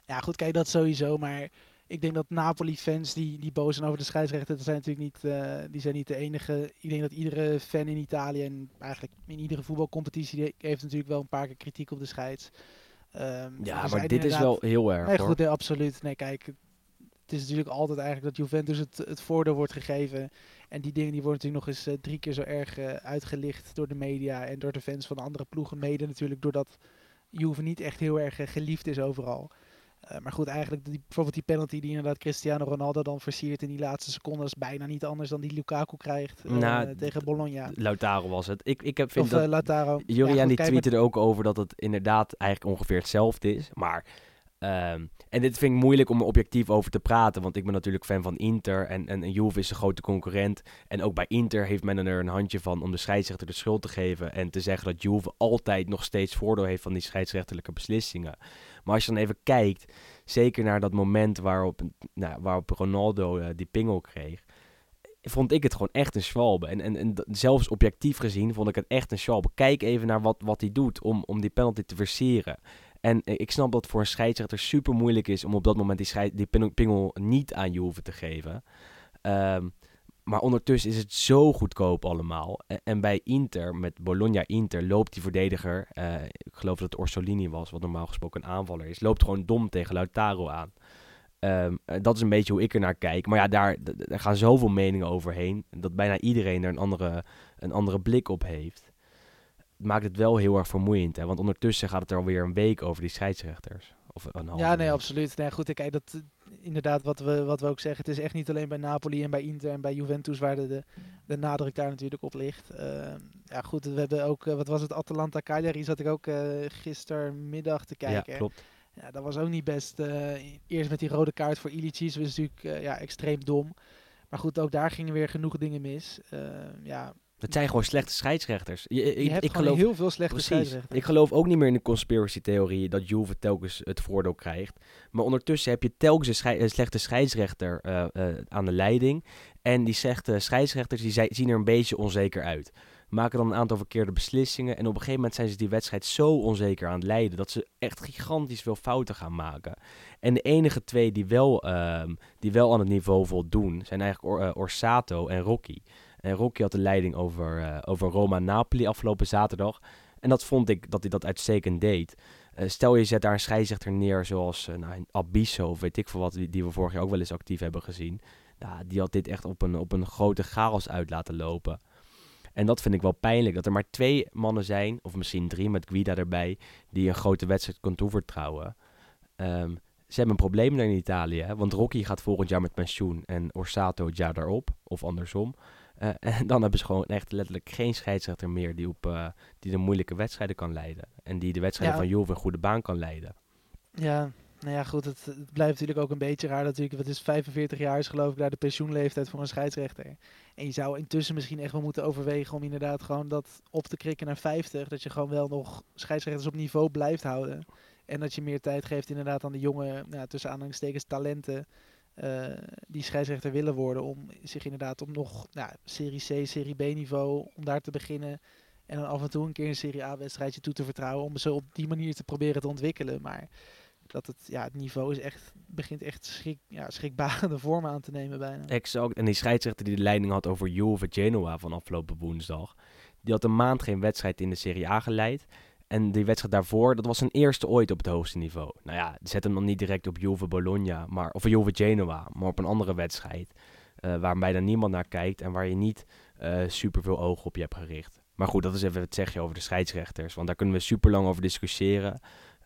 Ja, goed, kijk, dat sowieso. Maar ik denk dat Napoli-fans die, die boos zijn over de scheidsrechter, dat zijn natuurlijk niet, eh, die zijn niet de enige. Ik denk dat iedere fan in Italië en eigenlijk in iedere voetbalcompetitie heeft natuurlijk wel een paar keer kritiek op de scheids. Ehm, Ja, maar dit is wel heel erg Nee, hoor. goed, nee, absoluut. Nee, kijk, het is natuurlijk altijd eigenlijk dat Juventus het, het voordeel wordt gegeven. En die dingen die worden natuurlijk nog eens eh, drie keer zo erg eh, uitgelicht door de media en door de fans van de andere ploegen. Mede natuurlijk doordat Juve niet echt heel erg geliefd is overal. Eh, maar goed, eigenlijk die, bijvoorbeeld die penalty die inderdaad Cristiano Ronaldo dan versiert in die laatste seconde is bijna niet anders dan die Lukaku krijgt eh, Nou, tegen Bologna. Lautaro was het. Ik, ik heb, vind Of dat... eh, Lautaro. Ja, goed, die tweette er ook over dat het inderdaad eigenlijk ongeveer hetzelfde is. Maar, ehm, en dit vind ik moeilijk om er objectief over te praten. Want ik ben natuurlijk fan van Inter. En, en, Juve is een grote concurrent. En ook bij Inter heeft men er een handje van om de scheidsrechter de schuld te geven. En te zeggen dat Juve altijd nog steeds voordeel heeft van die scheidsrechterlijke beslissingen. Maar als je dan even kijkt, zeker naar dat moment waarop, nou, waarop Ronaldo eh, die pingel kreeg vond ik het gewoon echt een schwalbe. En, en, zelfs objectief gezien vond ik het echt een schwalbe. Kijk even naar wat, wat hij doet om, om die penalty te verseren. En eh, ik snap dat voor een scheidsrechter super moeilijk is om op dat moment die, die pingel, niet aan Juve te geven. Ehm, maar ondertussen is het zo goedkoop allemaal. En, bij Inter, met Bologna-Inter, loopt die verdediger, eh, ik geloof dat het Orsolini was, wat normaal gesproken een aanvaller is, loopt gewoon dom tegen Lautaro aan. Ehm, eh, dat is een beetje hoe ik er naar kijk. Maar ja, daar, daar gaan zoveel meningen overheen. Dat bijna iedereen er een andere, een andere blik op heeft. Maakt het wel heel erg vermoeiend. Hè? Want ondertussen gaat het er alweer een week over die scheidsrechters. Of een halve Ja, nee, absoluut. Nee, goed, kijk, dat, eh, inderdaad, wat we, wat we ook zeggen, het is echt niet alleen bij Napoli en bij Inter en bij Juventus waar de, de, de nadruk daar natuurlijk op ligt. Ehm, ja, goed, we hebben ook, eh, wat was het, Atalanta Cagliari zat ik ook eh, gistermiddag te Ja, kijken. klopt. Ja, dat was ook niet best. eh, eerst met die rode kaart voor Ilicic, was natuurlijk eh, ja, extreem dom. Maar goed, ook daar gingen weer genoeg dingen mis. Ehm, ja, Het zijn gewoon slechte scheidsrechters. Je, je ik, hebt ik geloof, heel veel slechte Precies. scheidsrechters. Ik geloof ook niet meer in de conspiracy-theorie dat Juve telkens het voordeel krijgt. Maar ondertussen heb je telkens een, schei- een slechte scheidsrechter eh, eh, aan de leiding. En die slechte scheidsrechters die zien er een beetje onzeker uit. Maken dan een aantal verkeerde beslissingen. En op een gegeven moment zijn ze die wedstrijd zo onzeker aan het leiden. dat ze echt gigantisch veel fouten gaan maken. En de enige twee die wel, ehm, die wel aan het niveau voldoen. zijn eigenlijk Or- eh, Orsato en Rocky. En Rocky had de leiding over, eh, over Roma-Napoli afgelopen zaterdag. En dat vond ik dat hij dat uitstekend deed. Eh, stel je zet daar een scheidsrechter neer zoals uh, nou, Abisso of weet ik veel wat, die, die we vorig jaar ook wel eens actief hebben gezien. Nou, die had dit echt op een, op een grote chaos uit laten lopen. En dat vind ik wel pijnlijk, dat er maar twee mannen zijn, of misschien drie met Guida erbij, die een grote wedstrijd kon toevertrouwen. Ehm, ze hebben een probleem daar in Italië, want Rocky gaat volgend jaar met pensioen en Orsato het jaar daarop, of andersom. Uh, [laughs] en dan hebben ze gewoon echt letterlijk geen scheidsrechter meer die, op, uh, die de moeilijke wedstrijden kan leiden. En die de wedstrijden Ja. van Juve een goede baan kan leiden. Ja, nou ja, goed. Het, het blijft natuurlijk ook een beetje raar. Natuurlijk, wat is 45 jaar is geloof ik daar de pensioenleeftijd voor een scheidsrechter. En je zou intussen misschien echt wel moeten overwegen om inderdaad gewoon dat op te krikken naar 50. Dat je gewoon wel nog scheidsrechters op niveau blijft houden. En dat je meer tijd geeft inderdaad aan de jonge, nou, tussen aanhalingstekens, talenten. Uh, die scheidsrechter willen worden. Om zich inderdaad op nog nou, Serie C, Serie B niveau, om daar te beginnen. En dan af en toe een keer een Serie A wedstrijdje toe te vertrouwen. Om ze op die manier te proberen te ontwikkelen. Maar dat het, ja, het niveau is echt, begint echt schrik, ja, schrikbarende [laughs] vormen aan te nemen bijna. Exact. En die scheidsrechter die de leiding had over Juve Genoa van afgelopen woensdag. Die had een maand geen wedstrijd in de Serie A geleid. En die wedstrijd daarvoor, dat was zijn eerste ooit op het hoogste niveau. Nou ja, zet hem dan niet direct op Juve Bologna, maar, of Juve Genoa, maar op een andere wedstrijd. Uh, waar bijna niemand naar kijkt en waar je niet super veel ogen op je hebt gericht. Maar goed, dat is even het zegje over de scheidsrechters. Want daar kunnen we super lang over discussiëren.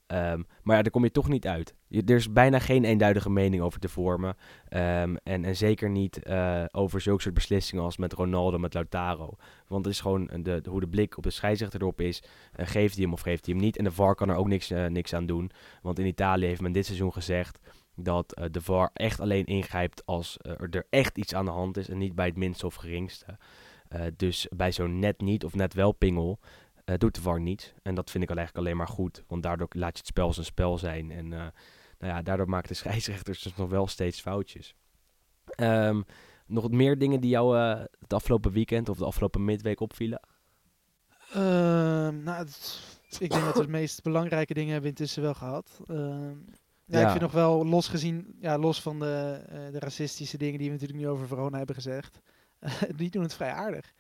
Um, maar ja, daar kom je toch niet uit. Er is bijna geen eenduidige mening over te vormen. Um, en, en zeker niet uh, over zulke soort beslissingen als met Ronaldo, met Lautaro. Want het is gewoon de, hoe de blik op de scheidsrechter erop is. Uh, geeft hij hem of geeft hij hem niet? En de VAR kan er ook niks, uh, niks aan doen. Want in Italië heeft men dit seizoen gezegd... dat eh, de VAR echt alleen ingrijpt als eh, er echt iets aan de hand is en niet bij het minste of geringste. Eh, dus bij zo'n net niet of net wel pingel eh, doet de VAR niet. En dat vind ik al eigenlijk alleen maar goed, want daardoor laat je het spel zijn spel zijn. En eh, nou ja, daardoor maken de [laughs] scheidsrechters dus nog wel steeds foutjes. Ehm, nog wat meer dingen die jou eh, het afgelopen weekend of de afgelopen midweek opvielen? Ehm, nou, het ik denk dat we de [laughs] meest belangrijke dingen hebben intussen wel gehad. Ehm, ja, Ja. ik vind nog wel los gezien, ja, los van de, de racistische dingen die we natuurlijk nu over Verona hebben gezegd. [laughs] die doen het vrij aardig.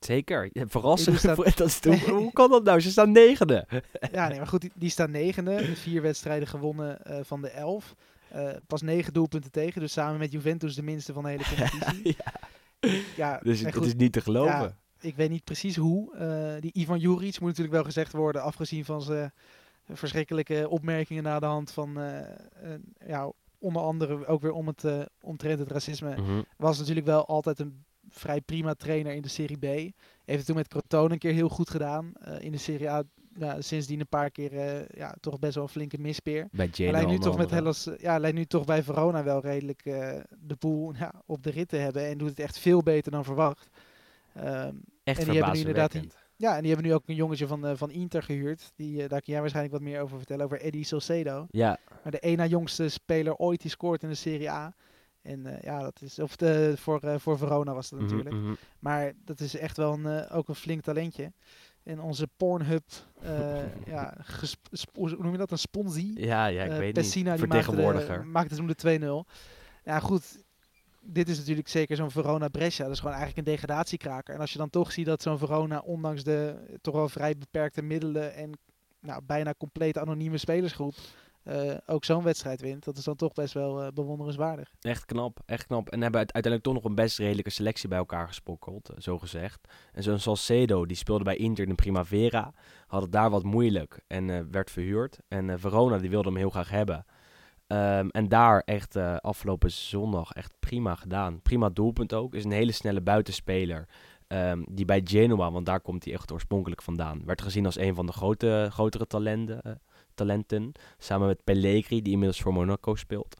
Zeker, verrassend. [laughs] Dat is hoe, hoe kan dat nou? Ze staan negende. [laughs] Ja, nee, maar goed, die, die staan negende. Vier wedstrijden gewonnen eh, van de elf. Eh, pas negen doelpunten tegen, dus samen met Juventus de minste van de hele [laughs] competitie. ja, ja, dus het is niet te geloven. Ja, ik weet niet precies hoe. Eh, die Ivan Juric moet natuurlijk wel gezegd worden, afgezien van zijn verschrikkelijke opmerkingen na de hand van, ja, onder andere ook weer om het, omtrent het racisme. Mhm. Was natuurlijk wel altijd een vrij prima trainer in de Serie B. Heeft het toen met Crotone een keer heel goed gedaan. Eh, in de Serie A ja, sindsdien een paar keer eh, ja, toch best wel een flinke mispeer. Bij Hij Genoa lijkt nu toch met. Hellas, eh, ja, lijkt nu toch bij Verona wel redelijk de boel [laughs] ja, op de rit te hebben. En doet het echt veel beter dan verwacht. Ehm, Echt en die hebben nu inderdaad ja, en die hebben nu ook een jongetje van, van Inter gehuurd. Die, daar kun jij waarschijnlijk wat meer over vertellen. Over Eddie Salcedo. Ja, Maar de één na jongste speler ooit die scoort in de Serie A. En eh, ja, dat is. Of de, voor, eh, voor Verona was dat mhm, natuurlijk. mhm. Maar dat is echt wel een, eh, ook een flink talentje. En onze Pornhub, ja, [laughs] hoe noem je dat? Een sponsie. ja, ja, ik weet Pessina niet. die Vertegenwoordiger. de, maakte toen de 2-0. Ja, goed. Dit is natuurlijk zeker zo'n Verona Brescia. Dat is gewoon eigenlijk een degradatiekraker. En als je dan toch ziet dat zo'n Verona, ondanks de toch wel vrij beperkte middelen en nou, bijna compleet anonieme spelersgroep, eh, ook zo'n wedstrijd wint. Dat is dan toch best wel eh, bewonderenswaardig. Echt knap, echt knap. En hebben uit- uiteindelijk toch nog een best redelijke selectie bij elkaar gespokkeld, eh, zo gezegd. En zo'n Salcedo, die speelde bij Inter in de Primavera, had het daar wat moeilijk en werd verhuurd. En Verona, die wilde hem heel graag hebben. Ehm, en daar echt afgelopen zondag echt prima gedaan. Prima doelpunt ook. Is een hele snelle buitenspeler. ehm, die bij Genoa, want daar komt hij echt oorspronkelijk vandaan, werd gezien als een van de grote, grotere talenten, talenten. Samen met Pellegrini, die inmiddels voor Monaco speelt.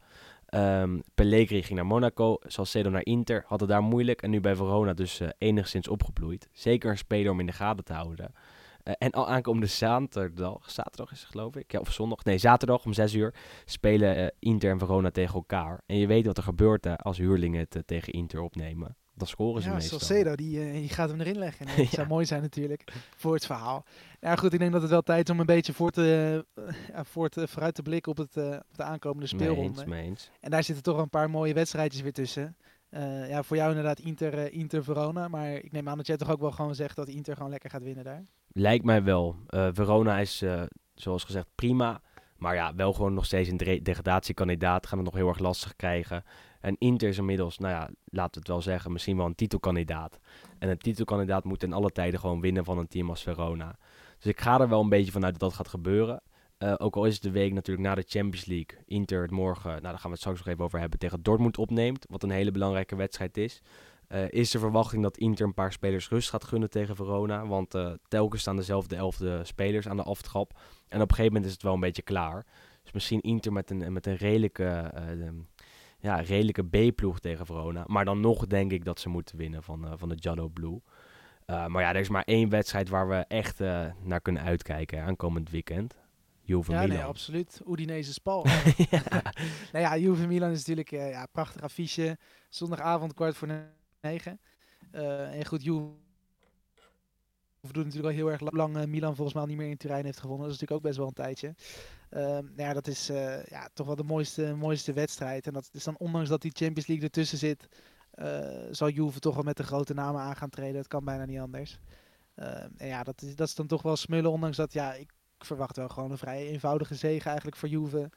Pellegrini ging naar Monaco, Salcedo naar Inter, had het daar moeilijk en nu bij Verona dus eh, enigszins opgebloeid. Zeker een speler om in de gaten te houden. Eh, en al aankomende zaterdag, zaterdag is het geloof ik, ja, of zondag, nee zaterdag om 6 uur, spelen eh, Inter en Verona tegen elkaar. En je weet wat er gebeurt als huurlingen het tegen Inter opnemen. Dan scoren ze Ja, meestal. Salcedo, die, eh, die gaat hem erin leggen. En [laughs] dat zou mooi zijn natuurlijk voor het verhaal. Ja, goed, ik denk dat het wel tijd is om een beetje voor te, eh, voor te, vooruit te blikken op, het, eh, op de aankomende speelronde. mee eens. En daar zitten toch een paar mooie wedstrijdjes weer tussen. Ja, voor jou inderdaad Inter, Inter Verona. Maar ik neem aan dat jij toch ook wel gewoon zegt dat Inter gewoon lekker gaat winnen daar. Lijkt mij wel. Verona is, zoals gezegd, prima. Maar ja, wel gewoon nog steeds een degradatiekandidaat. Gaan het nog heel erg lastig krijgen. En Inter is inmiddels, nou ja, laten we het wel zeggen, misschien wel een titelkandidaat. En een titelkandidaat moet in alle tijden gewoon winnen van een team als Verona. Dus ik ga er wel een beetje vanuit dat dat gaat gebeuren. Eh, ook al is het de week natuurlijk na de Champions League. Inter het morgen, nou daar gaan we het straks nog even over hebben, tegen Dortmund opneemt. Wat een hele belangrijke wedstrijd is. Eh, is de verwachting dat Inter een paar spelers rust gaat gunnen tegen Verona. Want eh, telkens staan dezelfde elfde spelers aan de aftrap. En op een gegeven moment is het wel een beetje klaar. Dus misschien Inter met een, met een redelijke, de- ja, redelijke B-ploeg tegen Verona. Maar dan nog denk ik dat ze moeten winnen van, eh, van de Giallo Blue. Eh, maar ja, er is maar één wedstrijd waar we echt eh, naar kunnen uitkijken hè, aankomend weekend. Juve ja, Milan. nee, absoluut. Udinese Spal. [laughs] [laughs] ja. nou ja, Juve Milan is natuurlijk ja, prachtig affiche. Zondagavond kwart voor negen. En goed, Juve doet natuurlijk al heel erg lang eh, Milan volgens mij niet meer in Turijn heeft gewonnen. Dat is natuurlijk ook best wel een tijdje. Ehm, nou ja, dat is eh, ja, toch wel de mooiste, mooiste wedstrijd. En dat is dan ondanks dat die Champions League ertussen zit, eh, zal Juve toch wel met de grote namen aan gaan treden. Het kan bijna niet anders. Ehm, en ja, dat is, dat is dan toch wel smullen, ondanks dat ja, ik verwacht wel gewoon een vrij eenvoudige zege eigenlijk voor Juve.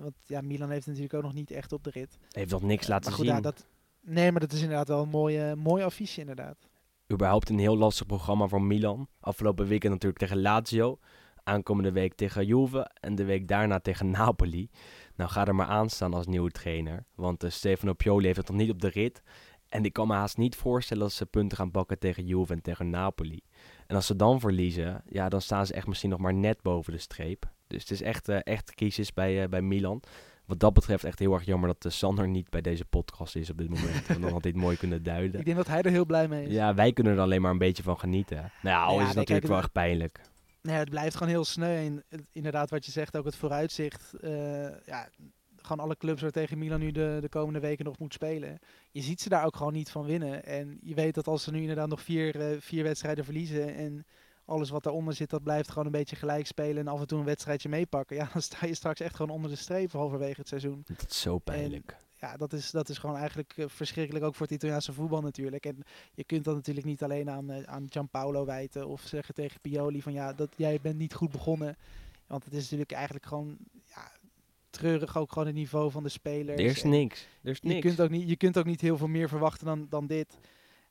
Want ja, Milan heeft natuurlijk ook nog niet echt op de rit. Heeft nog niks laten maar goed, zien. Ja, dat, nee, maar dat is inderdaad wel een mooie, mooi affiche inderdaad. Überhaupt een heel lastig programma voor Milan. Afgelopen weekend natuurlijk tegen Lazio. Aankomende week tegen Juve. En de week daarna tegen [laughs] Napoli. Nou, ga er maar aan staan als nieuwe trainer. Want eh, Stefano Pioli heeft het nog niet op de rit. En ik kan me haast niet voorstellen dat ze punten gaan pakken tegen Juve en tegen Napoli. En als ze dan verliezen, ja, dan staan ze echt misschien nog maar net boven de streep. Dus het is echt, eh, echt crisis bij, eh, bij Milan. Wat dat betreft echt heel erg jammer dat uh, Sander niet bij deze podcast is op dit moment. want dan had het mooi kunnen duiden. Ik denk dat hij er heel blij mee is. Ja, wij kunnen er alleen maar een beetje van genieten. Nou ja, al Ja, is het nee, natuurlijk kijk, wel echt pijnlijk. Nee, het blijft gewoon heel sneu. En inderdaad, wat je zegt, ook het vooruitzicht. eh, ja, gewoon alle clubs waar tegen Milan nu de, de komende weken nog moet spelen. Je ziet ze daar ook gewoon niet van winnen. En je weet dat als ze nu inderdaad nog vier, eh, vier wedstrijden verliezen. En alles wat daaronder zit, dat blijft gewoon een beetje gelijk spelen. En af en toe een wedstrijdje meepakken. Ja, [laughs] dan sta je straks echt gewoon onder de streep halverwege het seizoen. Dat is zo pijnlijk. Ja, dat is, dat is gewoon eigenlijk eh, verschrikkelijk ook voor het Italiaanse voetbal natuurlijk. En je kunt dat natuurlijk niet alleen aan, eh, aan Gianpaolo wijten of zeggen tegen Pioli van ja, dat jij bent niet goed begonnen. Want het is natuurlijk eigenlijk gewoon ja, treurig ook gewoon het niveau van de spelers. er is niks. Er is je niks. kunt, ook niet, je kunt ook niet heel veel meer verwachten dan, dan dit.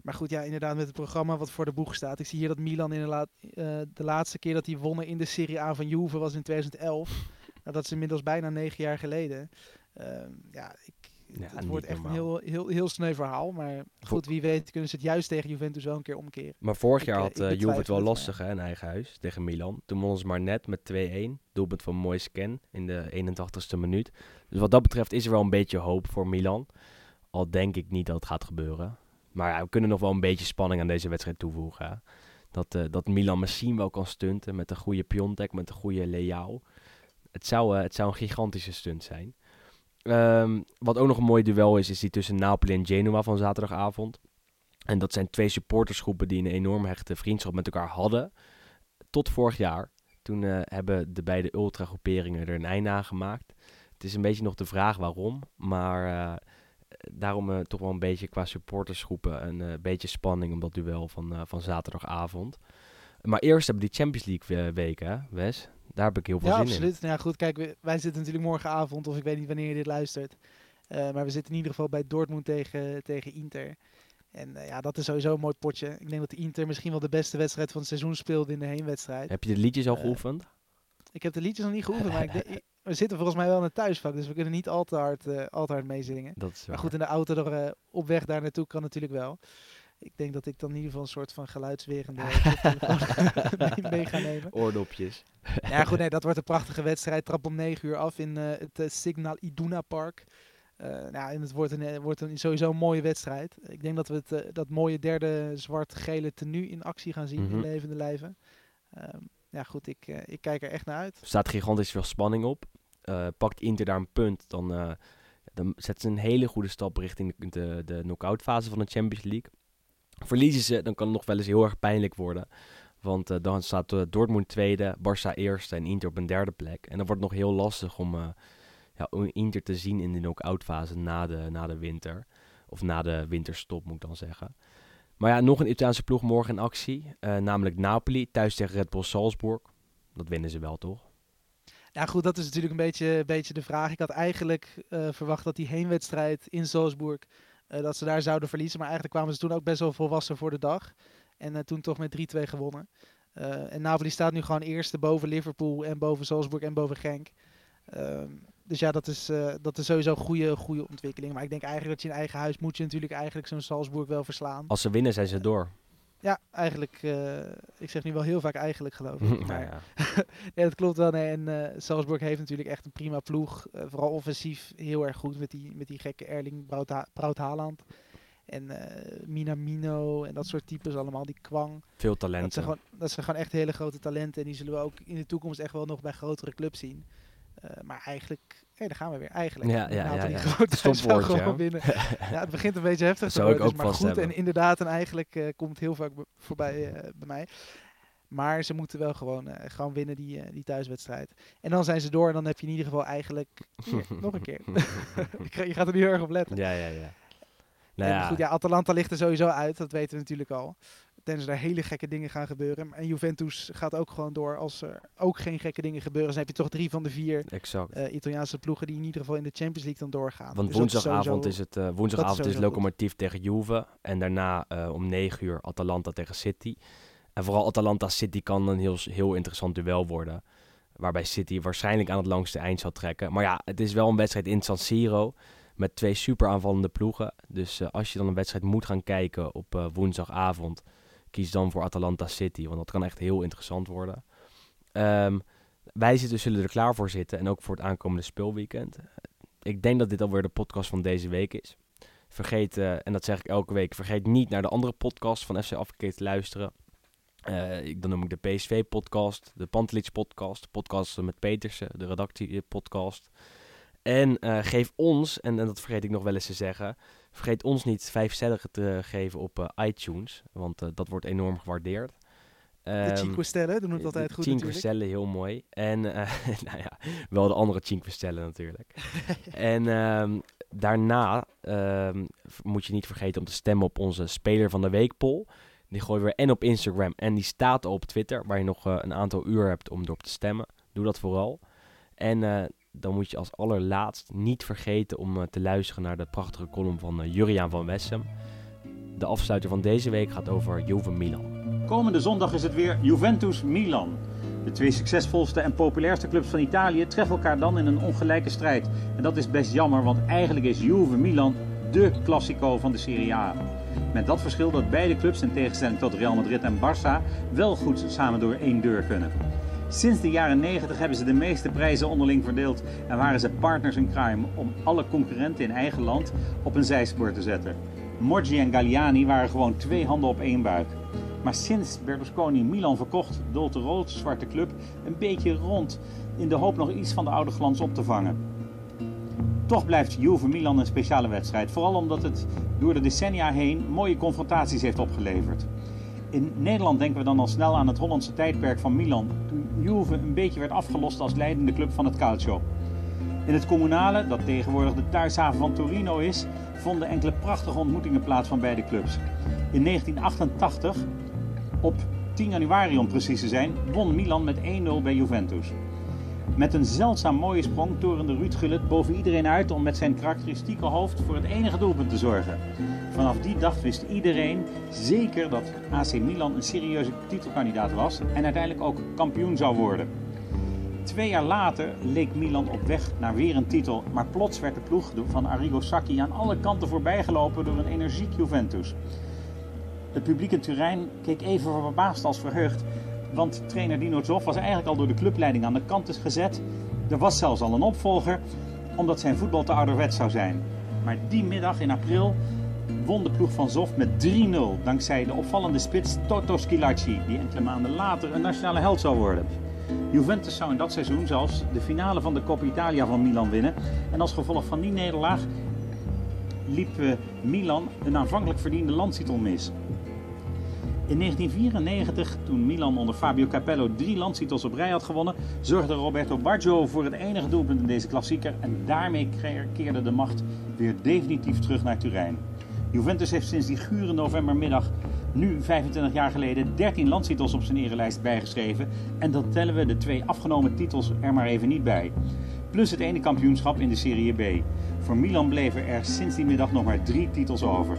Maar goed, ja, inderdaad met het programma wat voor de boeg staat. Ik zie hier dat Milan in de, laat, eh, de laatste keer dat die wonnen in de Serie A van Juve was in 2011. [laughs] nou, dat is inmiddels bijna negen jaar geleden. Ehm, ja, ik, Ja, het wordt echt een heel, heel, heel sneu verhaal. Maar goed, wie weet kunnen ze het juist tegen Juventus wel een keer omkeren. Maar vorig Ik, jaar eh, had eh, Juve het wel lastig hè, in eigen huis tegen Milan. Toen wonnen ze maar net met 2-1. Doelpunt van Moise Ken in de 81ste minuut. Dus wat dat betreft is er wel een beetje hoop voor Milan. Al denk ik niet dat het gaat gebeuren. Maar we kunnen nog wel een beetje spanning aan deze wedstrijd toevoegen. Dat, eh, dat Milan misschien wel kan stunten met een goede Piontek, met een goede Leao. Het zou, eh, het zou een gigantische stunt zijn. Ehm, wat ook nog een mooi duel is, is die tussen Napoli en Genoa van zaterdagavond. En dat zijn twee supportersgroepen die een enorm hechte vriendschap met elkaar hadden. Tot vorig jaar. Toen eh, hebben de beide ultra-groeperingen er een einde aan gemaakt. Het is een beetje nog de vraag waarom. Maar daarom eh, toch wel een beetje qua supportersgroepen een eh, beetje spanning om dat duel van, eh, van zaterdagavond. Maar eerst hebben we die Champions League weken, hè, Wes? Daar heb ik heel veel Ja, zin absoluut. Nou ja, goed, kijk, wij zitten natuurlijk morgenavond, of ik weet niet wanneer je dit luistert. Maar we zitten in ieder geval bij Dortmund tegen, tegen Inter. En ja, dat is sowieso een mooi potje. Ik denk dat Inter misschien wel de beste wedstrijd van het seizoen speelde in de heenwedstrijd. in. Heb je de liedjes al geoefend? Ik heb de liedjes nog niet geoefend, maar ik [laughs] we zitten volgens mij wel in het thuisvak. Dus we kunnen niet al te hard, eh, al te hard meezingen. Dat is Maar goed, in de auto er, eh, op weg daar naartoe kan natuurlijk wel. Ik denk dat ik dan in ieder geval een soort van geluidswerende mee, [laughs] [laughs] mee ga nemen. Oordopjes. Ja, goed, nee, dat wordt een prachtige wedstrijd. Trap om 9 uur af in eh, het eh, Signal Iduna Park. Eh, nou, en het wordt, een, eh, wordt een, sowieso een mooie wedstrijd. Ik denk dat we het, eh, dat mooie derde zwart-gele tenue in actie gaan zien Mhm. in levende lijven. Ehm, ja, goed, ik, eh, ik kijk er echt naar uit. Er staat gigantisch veel spanning op. Eh, pakt Inter daar een punt, dan, eh dan zetten ze een hele goede stap richting de, de, de knock-out fase van de Champions League. Verliezen ze, dan kan het nog wel eens heel erg pijnlijk worden. Want dan staat Dortmund tweede, Barça eerste en Inter op een derde plek. En dan wordt het nog heel lastig om, ja, Inter te zien in de knock-out fase na de, na de winter. Of na de winterstop moet ik dan zeggen. Maar ja, nog een Italiaanse ploeg morgen in actie. eh, namelijk Napoli, thuis tegen Red Bull Salzburg. Dat winnen ze wel, toch? Ja, goed, dat is natuurlijk een beetje, beetje de vraag. Ik had eigenlijk eh, verwacht dat die heenwedstrijd in Salzburg, eh, dat ze daar zouden verliezen. Maar eigenlijk kwamen ze toen ook best wel volwassen voor de dag. En toen toch met 3-2 gewonnen. En Napoli staat nu gewoon eerste boven Liverpool en boven Salzburg en boven Genk. Ehm, dus ja, dat is, eh, dat is sowieso een goede, goede ontwikkeling. Maar ik denk eigenlijk dat je in eigen huis moet je natuurlijk eigenlijk zo'n Salzburg wel verslaan. Als ze winnen, zijn ze door. Ja, eigenlijk, eh, ik zeg nu wel heel vaak eigenlijk geloof ik. [laughs] Nou Maar ja. [laughs] ja, dat klopt wel. Nee. En eh Salzburg heeft natuurlijk echt een prima ploeg. Eh, vooral offensief heel erg goed met die, met die gekke Erling Braut, Ha- Braut Haaland. En eh Minamino en dat soort types allemaal. Die Kwang. Veel Dat talenten. zijn, gewoon, dat zijn gewoon echt hele grote talenten. En die zullen we ook in de toekomst echt wel nog bij grotere clubs zien. Eh, maar eigenlijk, hé, daar gaan we weer. Eigenlijk. Ja, ja, ja, ja. Stopwoordje, [laughs] gewoon winnen. [laughs] Ja, het begint een beetje heftig te ik worden. ook dus maar goed, hebben. en inderdaad, en eigenlijk eh, komt het heel vaak voorbij eh, bij mij. Maar ze moeten wel gewoon, gewoon winnen die, die thuiswedstrijd. En dan zijn ze door en dan heb je in ieder geval eigenlijk... Hier, [laughs] nog een keer. Je gaat er nu heel erg op letten. Ja, ja, ja. Nou ja, goed, ja, Atalanta ligt er sowieso uit. Dat weten we natuurlijk al. Tenzij er hele gekke dingen gaan gebeuren. En Juventus gaat ook gewoon door. Als er ook geen gekke dingen gebeuren, dan heb je toch drie van de vier exact. eh, Italiaanse ploegen die in ieder geval in de Champions League dan doorgaan. Want Dus is woensdagavond sowieso- is het eh, woensdagavond is sowieso Lokomotief tegen Juve. En daarna eh, om 9 uur Atalanta tegen City. En vooral Atalanta-City kan een heel, heel interessant duel worden. Waarbij City waarschijnlijk aan het langste eind zal trekken. Maar ja, het is wel een wedstrijd in San Siro. Met twee super aanvallende ploegen. Dus als je dan een wedstrijd moet gaan kijken op woensdagavond. Kies dan voor Atalanta City. Want dat kan echt heel interessant worden. Ehm, wij zitten, zullen er klaar voor zitten. En ook voor het aankomende speelweekend. ik denk dat dit alweer de podcast van deze week is. Vergeet, eh, en dat zeg ik elke week, vergeet niet naar de andere podcast van FC Afgekeerd te luisteren. Uh, dan noem ik de PSV-podcast, de Pantelits-podcast, de podcast met Petersen, de redactie-podcast. En uh, geef ons, en, en, dat vergeet ik nog wel eens te zeggen, vergeet ons niet vijf sterren te geven op uh, iTunes, want dat wordt enorm gewaardeerd. De um, Cinque Stelle doen het altijd de goed Cinque Stelle, heel mooi. En, [laughs] nou ja, wel de andere Cinque Stelle natuurlijk. [laughs] en um, daarna um, moet je niet vergeten om te stemmen op onze Speler van de Week poll. Die gooien we en op Instagram en die staat op Twitter, waar je nog uh, een aantal uur hebt om erop te stemmen. Doe dat vooral. En uh, dan moet je als allerlaatst niet vergeten om uh, te luisteren naar de prachtige column van Juriaan van Wessem. De afsluiter van deze week gaat over Juve Milan. Komende zondag is het weer Juventus Milan. De twee succesvolste en populairste clubs van Italië treffen elkaar dan in een ongelijke strijd. En dat is best jammer, want eigenlijk is Juve Milan dé Classico van de Serie A. Met dat verschil dat beide clubs, in tegenstelling tot Real Madrid en Barça, wel goed samen door één deur kunnen. Sinds de jaren 90 hebben ze de meeste prijzen onderling verdeeld en waren ze partners in crime om alle concurrenten in eigen land op een zijspoor te zetten. Moggi en Galliani waren gewoon twee handen op één buik. Maar sinds Berlusconi Milan verkocht, dolt de rood-zwarte club een beetje rond in de hoop nog iets van de oude glans op te vangen. Toch blijft Juve Milan een speciale wedstrijd, vooral omdat het door de decennia heen mooie confrontaties heeft opgeleverd. In Nederland denken we dan al snel aan het Hollandse tijdperk van Milan, toen Juve een beetje werd afgelost als leidende club van het calcio. In het communale, dat tegenwoordig de thuishaven van Torino is, vonden enkele prachtige ontmoetingen plaats van beide clubs. In 1988, op 10 januari om precies te zijn, won Milan met 1-0 bij Juventus. Met een zeldzaam mooie sprong torende Ruud Gullit boven iedereen uit om met zijn karakteristieke hoofd voor het enige doelpunt te zorgen. Vanaf die dag wist iedereen zeker dat AC Milan een serieuze titelkandidaat was en uiteindelijk ook kampioen zou worden. Twee jaar later leek Milan op weg naar weer een titel, maar plots werd de ploeg van Arrigo Sacchi aan alle kanten voorbijgelopen door een energiek Juventus. Het publiek in Turijn keek even verbaasd als verheugd, want trainer Dino Zoff was eigenlijk al door de clubleiding aan de kant gezet. Er was zelfs al een opvolger, omdat zijn voetbal te ouderwet zou zijn. Maar die middag in april won de ploeg van Zoff met 3-0 dankzij de opvallende spits Toto Schilacci, die enkele maanden later een nationale held zou worden. Juventus zou in dat seizoen zelfs de finale van de Coppa Italia van Milan winnen. En als gevolg van die nederlaag liep Milan een aanvankelijk verdiende landstitel mis. In 1994, toen Milan onder Fabio Capello drie landstitels op rij had gewonnen, zorgde Roberto Baggio voor het enige doelpunt in deze klassieker en daarmee keerde de macht weer definitief terug naar Turijn. Juventus heeft sinds die gure novembermiddag, nu 25 jaar geleden, 13 landstitels op zijn erelijst bijgeschreven en dan tellen we de twee afgenomen titels er maar even niet bij. Plus het ene kampioenschap in de Serie B. Voor Milan bleven er sinds die middag nog maar drie titels over.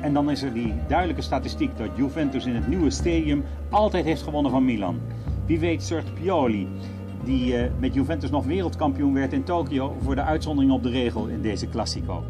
En dan is er die duidelijke statistiek dat Juventus in het nieuwe stadium altijd heeft gewonnen van Milan. Wie weet zorgt Pioli, die uh, met Juventus nog wereldkampioen werd in Tokio, voor de uitzondering op de regel in deze Classico.